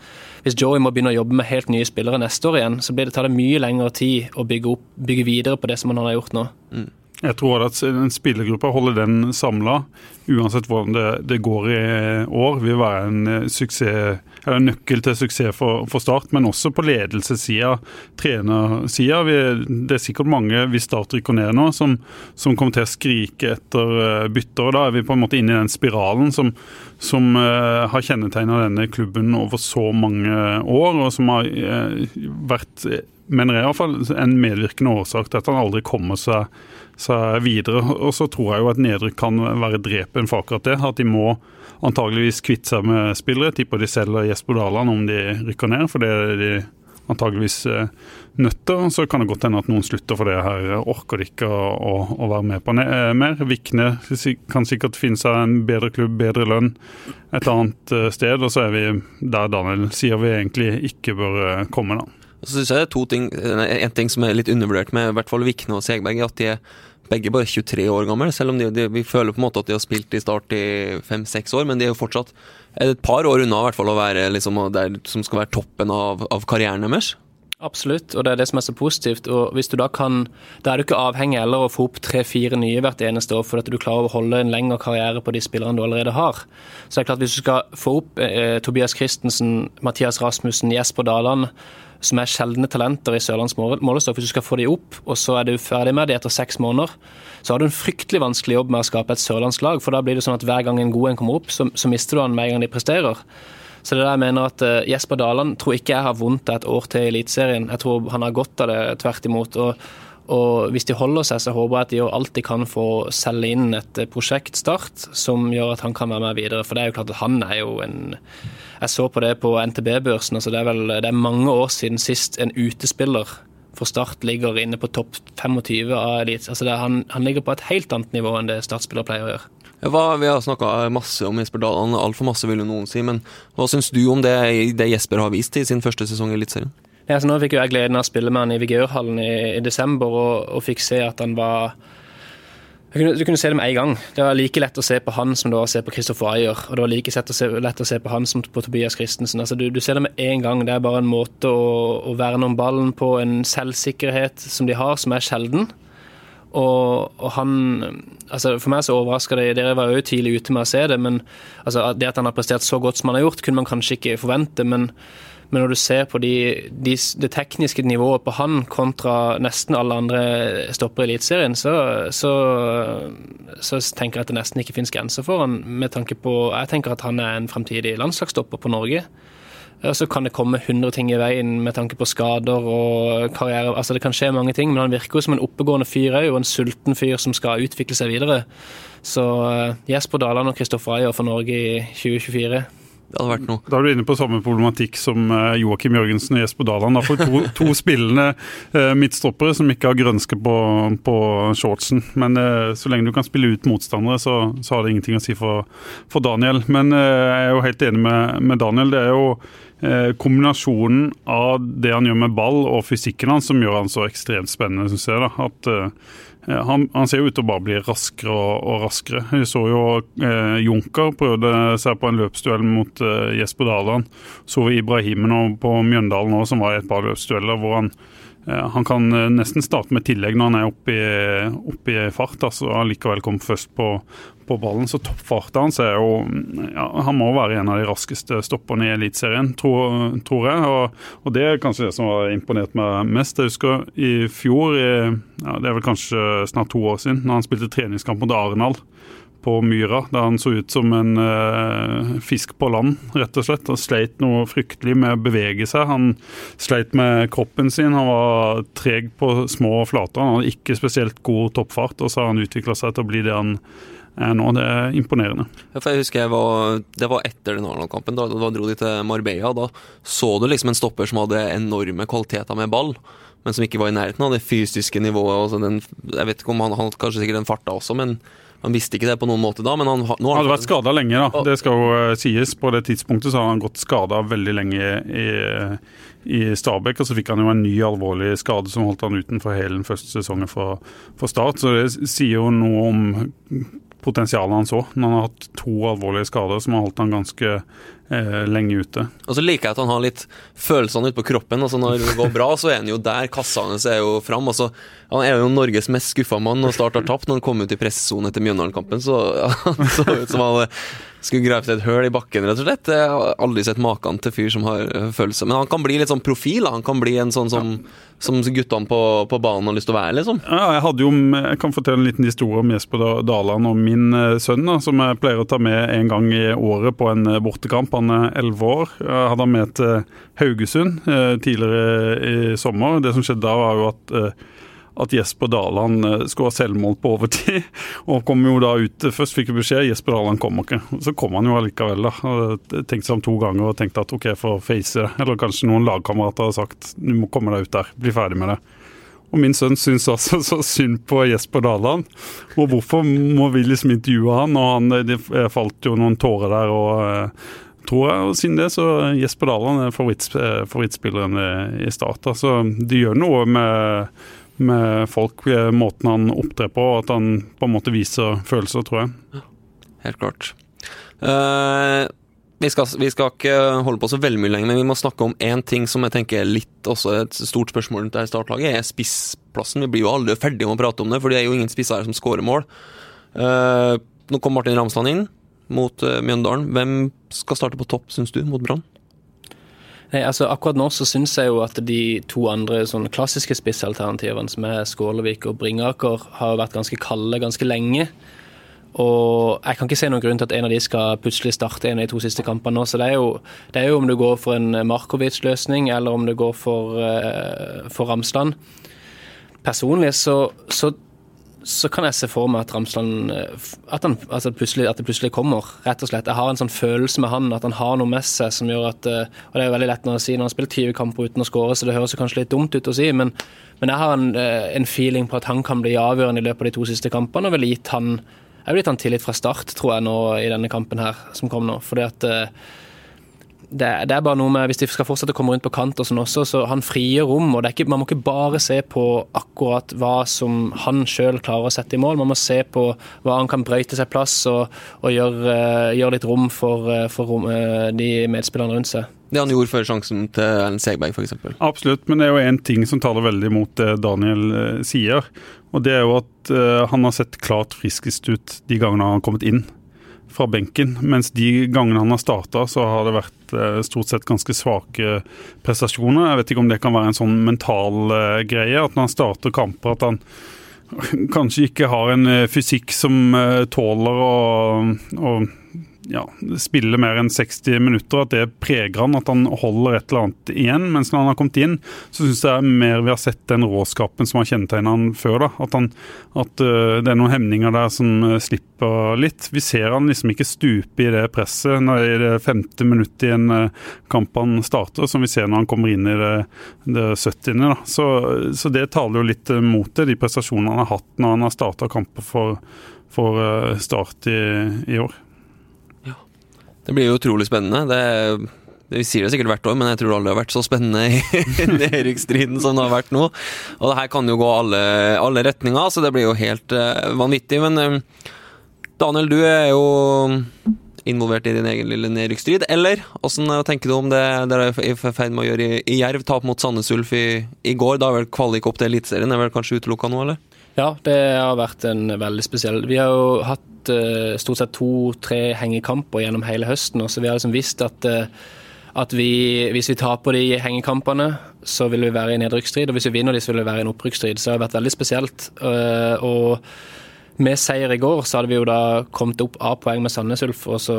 Hvis Joey må begynne å jobbe med helt nye spillere neste år igjen, så blir det tar det mye lengre tid å bygge, opp, bygge videre på det som han har gjort nå. Mm. Jeg tror at en spillergruppe holder den samla, uansett hvordan det, det, går i år, vil være en eh, suksess, eller nøkkel til suksess for, for Start. Men også på ledelsessida, trenersida. Det er sikkert mange, hvis Start rykker ned nå, som, som, kommer til å skrike etter eh, bytter. og Da er vi på en måte inne i den spiralen som, som har kjennetegna denne klubben over så mange år, og som har vært mener jeg fall, en medvirkende årsak til at han aldri kommer seg seg videre. Og så tror jeg jo at nedrykk kan være drepen for akkurat det. At de må antageligvis kvitte seg med spillere. Tipper de selger Jesper Daland om de rykker ned, for det er de antageligvis nøtter. Så kan det godt hende at noen slutter for det her. Orker de ikke å, å, å være med på eh, mer. Vikne kan sikkert finne seg en bedre klubb, bedre lønn et annet eh, sted. Og så er vi der Daniel sier vi egentlig ikke bør komme, da. Så synes jeg det er to ting, En ting som er litt undervurdert med i hvert fall Vikne og Segberg, er at de er begge bare 23 år gamle, selv om de, de, vi føler på en måte at de har spilt i Start i fem-seks år. Men de er jo fortsatt et par år unna hvert fall å være liksom, der som skal være toppen av, av karrieren deres. Absolutt, og det er det som er så positivt. og hvis du Da kan, da er du ikke avhengig heller å få opp tre-fire nye hvert eneste år, for at du klarer å holde en lengre karriere på de spillerne du allerede har. Så det er klart Hvis du skal få opp eh, Tobias Christensen, Mathias Rasmussen, Jesper Daland, som er sjeldne talenter i Sørlands målestokk. Hvis du skal få de opp, og så er du ferdig med de etter seks måneder, så har du en fryktelig vanskelig jobb med å skape et sørlandslag. For da blir det sånn at hver gang en god en kommer opp, så, så mister du han en gang de presterer. Så det der jeg mener at uh, Jesper Daland tror ikke jeg har vondt av et år til i Eliteserien. Jeg tror han har godt av det, tvert imot. og og hvis de holder seg, så håper jeg at de gjør alt de kan for å selge inn et prosjektstart som gjør at han kan være med videre. For det er jo klart at han er jo en Jeg så på det på NTB-børsen. altså Det er vel det er mange år siden sist en utespiller for Start ligger inne på topp 25 av Elite. Altså han, han, ligger på et helt annet nivå enn det Start-spillere pleier å gjøre. Hva, vi har snakka masse om Jesper Dahl, altfor masse vil jo noen si. Men hva syns du om det, det Jesper har vist i sin første sesong i Eliteserien? Ja, så nå fikk jo jeg gleden av å spille med han i Vigørhallen i, i desember, og, og, fikk se at han var kunne, du kunne se det med en gang. Det var like lett å se på han som det var å se på Christopher Ayer. Og det var like lett å se, lett å se på han som på Tobias Christensen. Altså, du, du, ser det med en gang. Det er bare en måte å, å verne om ballen på, en selvsikkerhet som de har, som er sjelden. Og, og, han altså For meg så overrasker det Dere var jo tidlig ute med å se det, men altså, det at han har prestert så godt som han har gjort, kunne man kanskje ikke forvente. men men når du ser på de, de, det tekniske nivået på han kontra nesten alle andre stoppere i Eliteserien, så, så, så, tenker jeg at det nesten ikke finnes grenser for han. Med tanke på, jeg tenker at han er en fremtidig landslagsstopper på Norge. Og Så kan det komme 100 ting i veien med tanke på skader og karriere. Altså Det kan skje mange ting, men han virker jo som en oppegående fyr òg, og en sulten fyr som skal utvikle seg videre. Så eh, Jesper Daland og Kristoffer Ayer for Norge i 2024. Det hadde vært noe. Da er du inne på samme problematikk som eh, Joakim Jørgensen og Jesper Daland. Da får to, to spillende eh, midtstoppere som ikke har grønske på, på shortsen. Men eh, så lenge du kan spille ut motstandere, så, så har det ingenting å si for, for Daniel. Men jeg er jo helt enig med, med Daniel. Det er jo kombinasjonen av det han gjør med ball og fysikken hans som gjør han så ekstremt spennende, syns jeg. da, at han, han, ser jo ut til å bare bli raskere og, og raskere. Vi så jo eh, Junker prøvde seg på en løpsduell mot eh, Jesper Daland. Så vi Ibrahimen på Mjøndalen òg, som var i et par løpsdueller hvor han han kan eh, nesten starte med tillegg når han er oppe i, oppe i fart, altså allikevel kom først på, på ballen. Så toppfarten hans er jo ja, Han må være en av de raskeste stopperne i Eliteserien, tror, tror, jeg. Og, og, det er kanskje det som har imponert meg mest. Jeg husker i fjor, i, ja, det er vel kanskje snart to år siden, når han spilte treningskamp mot Arendal på myra, der han så ut som en eh, fisk på land, rett og slett. Han sleit noe fryktelig med å bevege seg. Han sleit med kroppen sin. Han var treg på små flater. Han hadde ikke spesielt god toppfart, og så har han utvikla seg til å bli det han er nå. Det er imponerende. Ja, jeg husker jeg var, Det var etter den Arendal-kampen. Da, da dro de til Marbella. Da så du liksom en stopper som hadde enorme kvaliteter med ball men som ikke var i nærheten av det fysiske nivået. Altså den, jeg vet ikke om Han han kanskje sikkert den farta også, men han visste ikke det på noen måte da, men han, nå har han hadde vært skada lenge, da. Det skal jo uh, sies. På det tidspunktet så har han gått skada veldig lenge i, i Stabæk, og så fikk han jo en ny alvorlig skade som holdt han utenfor hele den første sesongen for, for Start. Så det sier jo noe om potensialet han så. Men han har hatt to alvorlige skader som har holdt han ganske eh, lenge ute. Og så liker jeg at han har litt følelsene ute på kroppen. altså Når det går bra, så er han jo der. Kassa hans er jo fram. Altså, han er jo Norges mest skuffa mann og Start har tapt. Når han kom ut i pressesone etter Mjøndalen-kampen, så han så ut som han skulle grave seg et høl i bakken, rett og slett. Jeg har aldri sett maken til fyr som har følelser. Men han kan bli litt sånn profil. Han kan bli en sånn som, som guttene på, på, banen har lyst til å være, liksom. Ja, jeg hadde jo, jeg kan fortelle en liten historie om Jesper Daland og min sønn, da, som jeg pleier å ta med en gang i året på en bortekamp. Han er elleve år. Jeg hadde han med til Haugesund tidligere i sommer. Det som skjedde da, var jo at at Jesper Daland skulle skåra selvmål på overtid. Og kom jo da ut Først fikk vi beskjed Jesper Daland kommer ikke. Så kom han jo allikevel. da, Tenkte seg om to ganger og tenkte at OK, for face det. Eller kanskje noen lagkamerater har sagt du må komme deg ut der, bli ferdig med det. Og min sønn syns altså så synd på Jesper Daland. Og hvorfor må vi liksom intervjue han? Og han, det falt jo noen tårer der. og eh, tror jeg, og siden det så Jesper Daland er eh, favorittspilleren i Start. Så de gjør noe med med folk, eh, måten han opptrer på, og at han på en måte viser følelser, tror jeg. Helt klart. Uh, vi, skal, vi, skal, ikke holde på så veldig mye lenger, men vi må snakke om én ting som jeg tenker er litt også et stort spørsmål rundt det her startlaget, er spissplassen. Vi blir jo aldri ferdige med å prate om det, for det er jo ingen spisser her som skårer mål. Uh, nå kom Martin Ramsland inn mot Mjøndalen. Hvem skal starte på topp, syns du, mot Brann? Nei, altså Akkurat nå så syns jeg jo at de to andre sånn klassiske spissalternativene, som er Skålevik og Bringaker, har vært ganske kalde ganske lenge. Og jeg kan ikke se noen grunn til at en av de skal plutselig starte en av de to siste kampene nå. Så det er jo, det er jo om du går for en Markovic-løsning, eller om du går for, uh, for Ramsland. Personlig så, så så kan jeg se for meg at Ramsland eh, at, han, altså at, det plutselig kommer, rett og slett. Jeg har en sånn følelse med han, at han har noe med seg som gjør at eh, Og det er jo veldig lett når sier når han spiller 20 kamper uten å skåre, så det høres kanskje litt dumt ut å si, men, men jeg har en, eh, en, feeling på at han kan bli avgjørende i løpet av de to siste kampene, og ville gitt han jeg ville gitt han tillit fra start, tror jeg, nå i denne kampen her som kom nå. fordi at det, det, er bare noe med, Hvis de skal fortsette å komme rundt på kant og sånn også, så han frier rom. og ikke, Man må ikke bare se på akkurat hva som han sjøl klarer å sette i mål. Man må se på hva han kan brøyte seg plass og, og gjøre, uh, gjør litt rom for, uh, for rom, uh, de medspillerne rundt seg. Det han gjorde før sjansen til Erlend Segberg, f.eks. Absolutt, men det er jo én ting som taler veldig mot det Daniel sier. Og det er jo at han har sett klart friskest ut de gangene han har kommet inn fra benken. Mens de gangene han har starta, så har det vært eh, stort sett ganske svake prestasjoner. Jeg vet ikke om det kan være en sånn mental eh, greie, at når han starter kamper, at han kanskje ikke har en eh, fysikk som tåler å, å ja, spiller mer enn 60 minutter, at det preger han, at han holder et eller annet igjen. Mens når han har kommet inn, så syns jeg mer vi har sett den råskapen som har kjennetegna han før. da, At, han, at uh, det er noen hemninger der som uh, slipper litt. Vi ser han liksom ikke stupe i det presset når i det femte minuttet i en uh, kamp han starter, som vi ser når han kommer inn i det, det 70. da. Så, så, det taler jo litt mot det, de prestasjonene han har hatt når han har starta kamper for, for Start i, i år. Det blir jo utrolig spennende. Det, vi sier det sikkert hvert år, men jeg tror aldri det har vært så spennende i nedrykksstriden som det har vært nå. Og det her kan jo gå alle, alle retninger, så det blir jo helt uh, vanvittig. Men uh, Daniel, du er jo involvert i din egen lille nedrykksstrid, eller? Hvordan tenker du om det dere er i ferd med å gjøre i, i Jerv? Tap mot Sandnes Ulf i, i, går. Da er vel kvalik opp til Eliteserien? Er vel kanskje utelukka nå, eller? Ja, det har vært en veldig spesiell Vi har jo hatt uh, stort sett to-tre hengekamper gjennom hele høsten, så vi har liksom visst at, uh, at vi, hvis vi taper de hengekampene, så vil vi være i nedrykksstrid, og hvis vi vinner de, så vil vi være i en opprykksstrid. Så det har vært veldig spesielt. Uh, og med seier i går så hadde vi jo da kommet opp A-poeng med Sandnes Ulf og så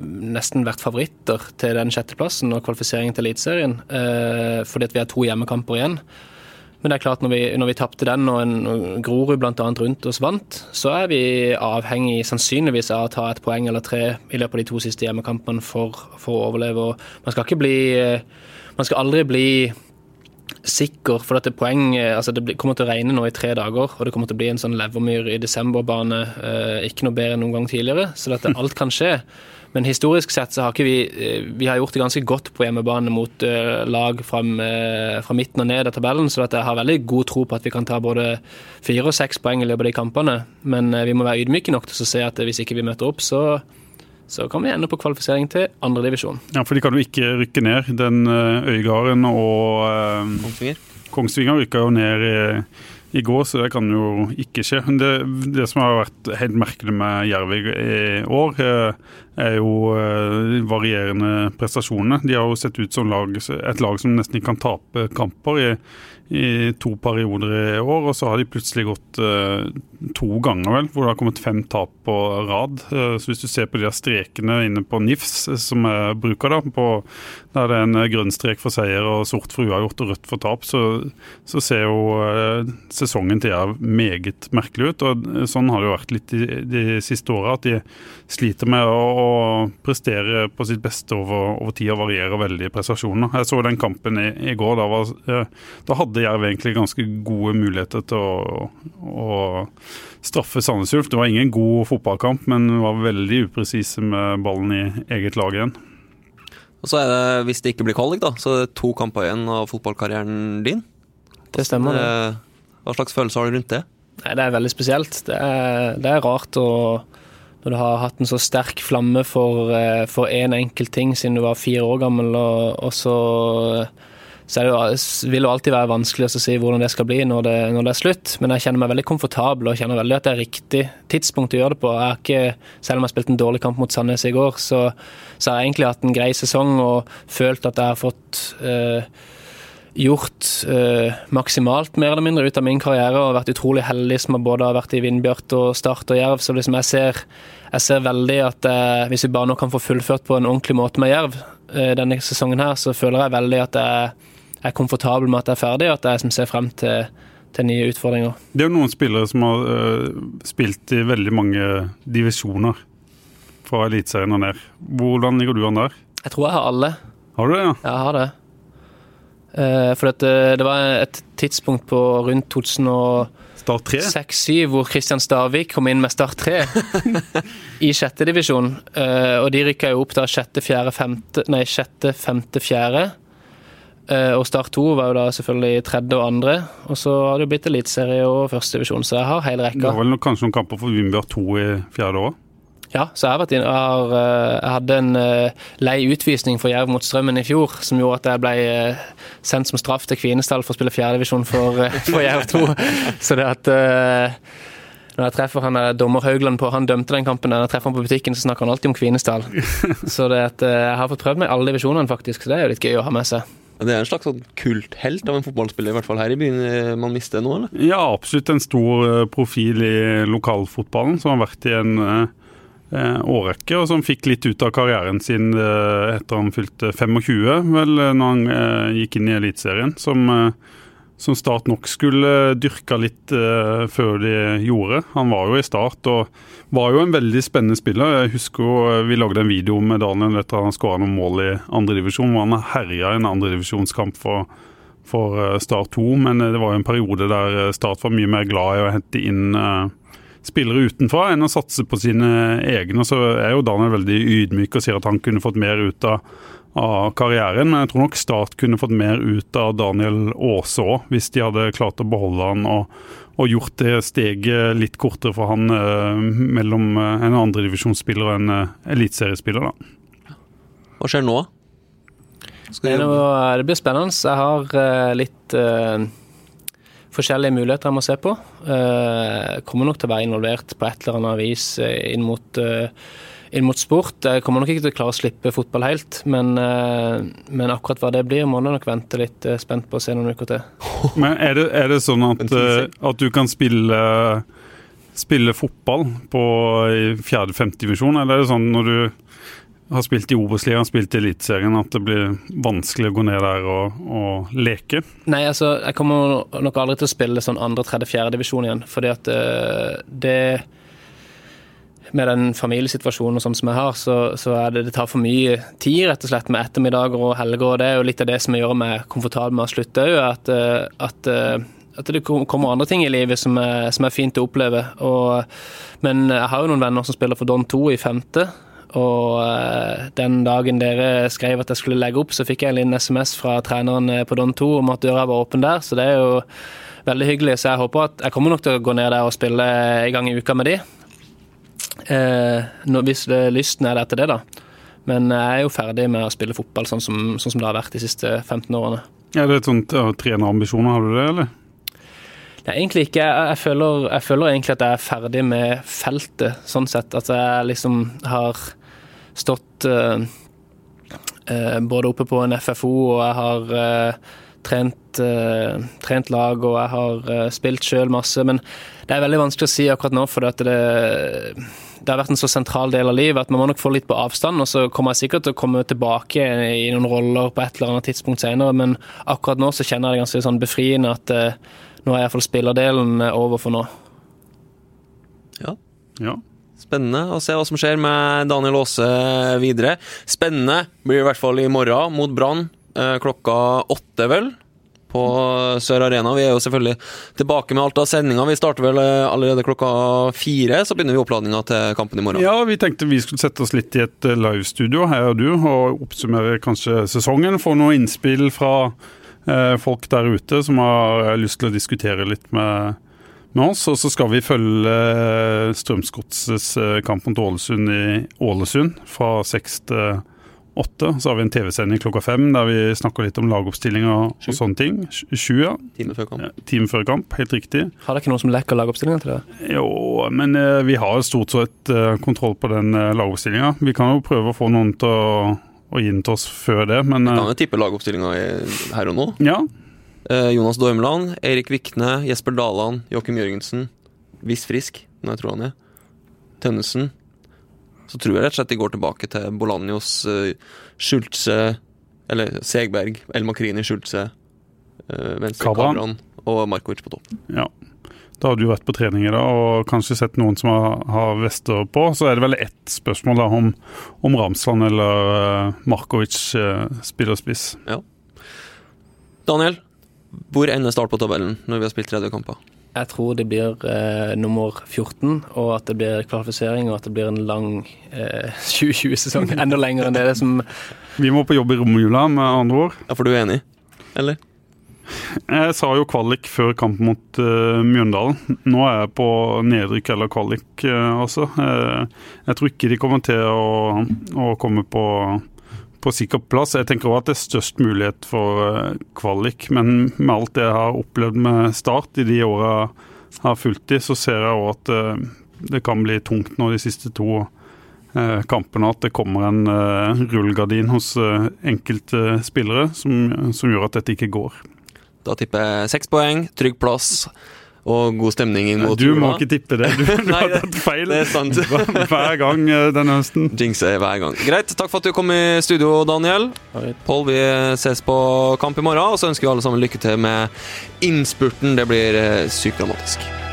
nesten vært favoritter til den sjetteplassen og kvalifiseringen til Eliteserien, fordi at vi har to hjemmekamper igjen. Men det er klart når vi, når vi tapte den og, en, og Grorud bl.a. rundt oss vant, så er vi avhengig sannsynligvis av å ta et poeng eller tre i løpet av de to siste hjemmekampene for, for å overleve. Og man skal ikke bli Man skal aldri bli sikker, for dette det, poeng, altså det kommer til å regne nå i tre dager, og det kommer til å bli en sånn levermyr i desemberbane, eh, ikke noe bedre enn noen gang tidligere. Så dette, alt kan skje. Men historisk sett så har ikke vi Vi har gjort det ganske godt på hjemmebane mot lag fra, fra midten og ned av tabellen, så jeg har veldig god tro på at vi kan ta både fire og seks poeng i løpet av de kampene. Men vi må være ydmyke nok til å se at hvis ikke vi møter opp, så så kan vi ende på kvalifisering til andredivisjon. Ja, for de kan jo ikke rykke ned. Den Øygarden og Kongsvinger. Kongsvinger rykka jo ned i, i, går, så det kan jo ikke skje. Det, det som har vært helt merkelig med Jerv i år, er jo varierende prestasjoner. De har jo sett ut som lag, et lag som nesten ikke kan tape kamper. i i to perioder i år, og så har de plutselig gått uh, to ganger, vel, hvor det har kommet fem tap på rad. Så hvis du ser på de her strekene inne på NIFS, eh, som jeg bruker da, på, der det er en grønn strek for seier og sort for uavgjort og rødt for tap, så, så ser jo uh, sesongen til Jerv meget merkelig ut. og Sånn har det jo vært litt de, de siste åra, at de sliter med å, å, prestere på sitt beste over, over tid og varierer veldig i prestasjonene. Jeg så den kampen i, i går. Da, var, da hadde Jerv egentlig ganske gode muligheter til å, å straffe Sandnes Ulf. Det var ingen god fotballkamp, men var veldig upresise med ballen i eget lag igjen. Og så er det, Hvis det ikke blir kvalik, da, så er det to kamper igjen av fotballkarrieren din. Det stemmer. Det. Eh, hva slags følelse har du rundt det? Nei, Det er veldig spesielt. Det er, det er rart å når du har hatt en så sterk flamme for én en enkelt ting siden du var fire år gammel, og, og så så det vil det alltid være vanskelig å si hvordan det skal bli når det, når det, er slutt. Men jeg kjenner meg veldig komfortabel og kjenner veldig at det er riktig tidspunkt å gjøre det på. Jeg ikke, selv om jeg har spilt en dårlig kamp mot Sandnes i går, så, så har jeg egentlig hatt en grei sesong og følt at jeg har fått eh, gjort eh, maksimalt mer eller mindre ut av min karriere og vært utrolig heldig som både har vært i Vindbjart og Start og Jerv. Så liksom jeg, ser, jeg ser veldig at eh, hvis vi bare nå kan få fullført på en ordentlig måte med Jerv eh, denne sesongen her, så føler jeg veldig at jeg er komfortabel med at jeg er ferdig, og at jeg som ser frem til, til nye utfordringer. Det er jo noen spillere som har uh, spilt i veldig mange divisjoner fra Eliteserien og ned. Hvordan ligger du an der? Jeg tror jeg har alle. Har du det, ja? Jeg har det. Uh, for det, eh, det var et tidspunkt på rundt 2006-2007 hvor Kristian Stavik kom inn med Start 3 i sjette divisjon. Uh, og de rykka jo opp da sjette, fjerde, femte Nei, sjette, femte, fjerde. Eh, og Start 2 var jo da selvfølgelig tredje og andre. Og så har det jo blitt eliteserie og førstedivisjon, så jeg har hele rekka. Det var vel kanskje noen kamper for Vindbjørn 2 i fjerde år? Ja, så jeg har vært inn, jeg, har, eh, jeg hadde en uh, lei utvisning for Jerv mot Strømmen i fjor, som gjorde at jeg ble sendt som straff til Kvinesdal for å spille fjerdedivisjon for, for Jerv 2. så det at når jeg treffer han dommer Haugland på, han dømte den kampen, når jeg treffer han på butikken, så snakker han alltid om Kvinesdal. så det at jeg har fått prøvd meg i alle divisjonene, faktisk, så det er jo litt gøy å ha med seg. Det er en slags sånn kulthelt av en fotballspiller, i hvert fall her i byen eh, man mister nå, eller? Ja, absolutt en stor eh, profil i lokalfotballen, som har vært i en eh, årrekke, og som fikk litt ut av karrieren sin etter han fylte 25, vel, når han gikk inn i Eliteserien. Som som Start nok skulle dyrka litt uh, før de gjorde. Han var jo i Start og var jo en veldig spennende spiller. Jeg husker jo uh, vi lagde en video med Daniel etter at han skåra noen mål i andredivisjon, hvor han herja i en andredivisjonskamp for, for uh, Start 2. Men det var jo en periode der Start var mye mer glad i å hente inn spillere utenfra enn å satse på sine egne. Så er jo Daniel veldig ydmyk og sier at han kunne fått mer ut av av karrieren. Men jeg tror nok Start kunne fått mer ut av Daniel Aase òg, hvis de hadde klart å beholde han og, og gjort det steget litt kortere for han eh, mellom eh, en andredivisjonsspiller og en eh, eliteseriespiller. Hva skjer nå? Det, det, blir spennende. Jeg har eh, litt eh, forskjellige muligheter jeg må se på. Jeg kommer nok til å være involvert på et eller annet vis inn mot inn mot sport. Jeg kommer nok ikke til å klare å slippe fotball helt, men, eh, men akkurat hva det blir, må jeg nok vente litt eh, spent på å se noen uker til. Men Er det, er det sånn at, eh, at, du kan spille, spille fotball på fjerde-femte divisjon, eller er det sånn når du har spilt i Obos-ligaen, spilt i Eliteserien, at det blir vanskelig å gå ned der og, og, leke? Nei, altså, jeg kommer nok aldri til å spille sånn andre, tredje, fjerde divisjon igjen. Fordi at det med den familiesituasjonen sånn som jeg har, så, så det, det tar for mye tid rett og slett med ettermiddager og helger. og Det er jo litt av det som gjør meg komfortabel med å slutte òg. At, eh, at, eh, at, det kommer andre ting i livet som er, som er fint å oppleve. Og, men jeg har jo noen venner som spiller for Don 2 i femte. Og eh, den dagen dere skrev at jeg skulle legge opp, så fikk jeg en liten SMS fra treneren eh, på Don 2 om at døra var åpen der, så det er jo veldig hyggelig. Så jeg håper at jeg kommer nok til å gå ned der og spille en gang i uka med de. Eh, hvis lysten er der til det, da. Men jeg er jo ferdig med å spille fotball sånn som, sånn som det har vært de siste 15 årene. Er det et sånt trenerambisjoner, har du det, eller? Nei, egentlig ikke. Jeg, føler, jeg, føler, egentlig at jeg er ferdig med feltet, sånn sett. At jeg liksom har stått uh, uh, både oppe på en FFO, og jeg har uh, trent, trent, lag, og jeg har spilt sjøl masse. Men det er veldig vanskelig å si akkurat nå, for det, det har vært en så sentral del av livet at man må nok få litt på avstand. Og så kommer jeg sikkert til å komme tilbake i noen roller på et eller annet tidspunkt senere, men akkurat nå så kjenner jeg det ganske sånn befriende at nå er iallfall spillerdelen over for nå. Ja. ja. Spennende å se hva som skjer med Daniel Aase videre. Spennende blir det i hvert fall i morgen mot Brann eh, klokka åtte, vel? På Sør Arena. Vi er jo selvfølgelig tilbake med alt av sendinger. Vi starter vel eh, allerede klokka fire, så begynner vi oppladninga til kampen i morgen. Ja, vi tenkte vi skulle sette oss litt i et eh, livestudio, her og du, og oppsummere kanskje sesongen. Få noen innspill fra Eh, folk der ute som har lyst til å diskutere litt med, med oss. Og så skal vi følge eh, Strømsgodsets eh, kamp mot Ålesund i Ålesund fra seks til åtte. Så har vi en TV-sending klokka fem der vi snakker litt om lagoppstilling og, og sånne ting. Sju, ja. Time før kamp. Ja, time før kamp, Helt riktig. Har dere ikke noen som lekker lagoppstillinga til det? Jo, men eh, vi har stort sett eh, kontroll på den eh, lagoppstillinga. Vi kan jo prøve å få noen til å å inn til oss før det, men Vi kan jo tippe lagoppstillinga her og nå. Ja. Eh, Jonas Dormland, Erik Vikne, Jesper Daland, Joakim Jørgensen. Hvis frisk, når jeg tror han er. Tønnesen. Så tror jeg rett og slett de går tilbake til Bolanjos, uh, Schultze Eller Segberg, El Makrini, Schultze, Venstre Kabran og Markovic på topp. Ja. Da har du vært på trening i dag og kanskje sett noen som har, har vester på. Så er det vel ett spørsmål da om, om Ramsland eller uh, Markovic uh, spiller spiss. Ja. Daniel, hvor ender start på tabellen når vi har spilt 30 kamper? Jeg tror det blir eh, nummer 14, og at det blir kvalifisering, og at det blir en lang eh, 2020-sesong. Enda lenger enn det, det som Vi må på jobb i romjula, med andre ord. Ja, For du er enig, eller? Jeg sa jo kvalik før kampen mot uh, Mjøndalen. Nå er jeg på nedrykk eller kvalik, uh, altså. Uh, jeg tror ikke de kommer til å, å komme på, på sikker plass. Jeg tenker også at det er størst mulighet for kvalik, men med alt det jeg har opplevd med Start i de åra jeg har fulgt de, så ser jeg òg at det kan bli tungt nå de siste to kampene at det kommer en rullegardin hos enkelte spillere som, som gjør at dette ikke går. Da tipper jeg seks poeng, trygg plass og god stemning inn mot Du må ikke tippe det. Du, du har tatt feil det er sant. hver gang eh, denne høsten. Jinxer hver gang. Greit. Takk for at du kom i studio, Daniel. Pål, vi ses på kamp i morgen, og så ønsker vi alle sammen lykke til med innspurten. Det blir eh, sykt dramatisk.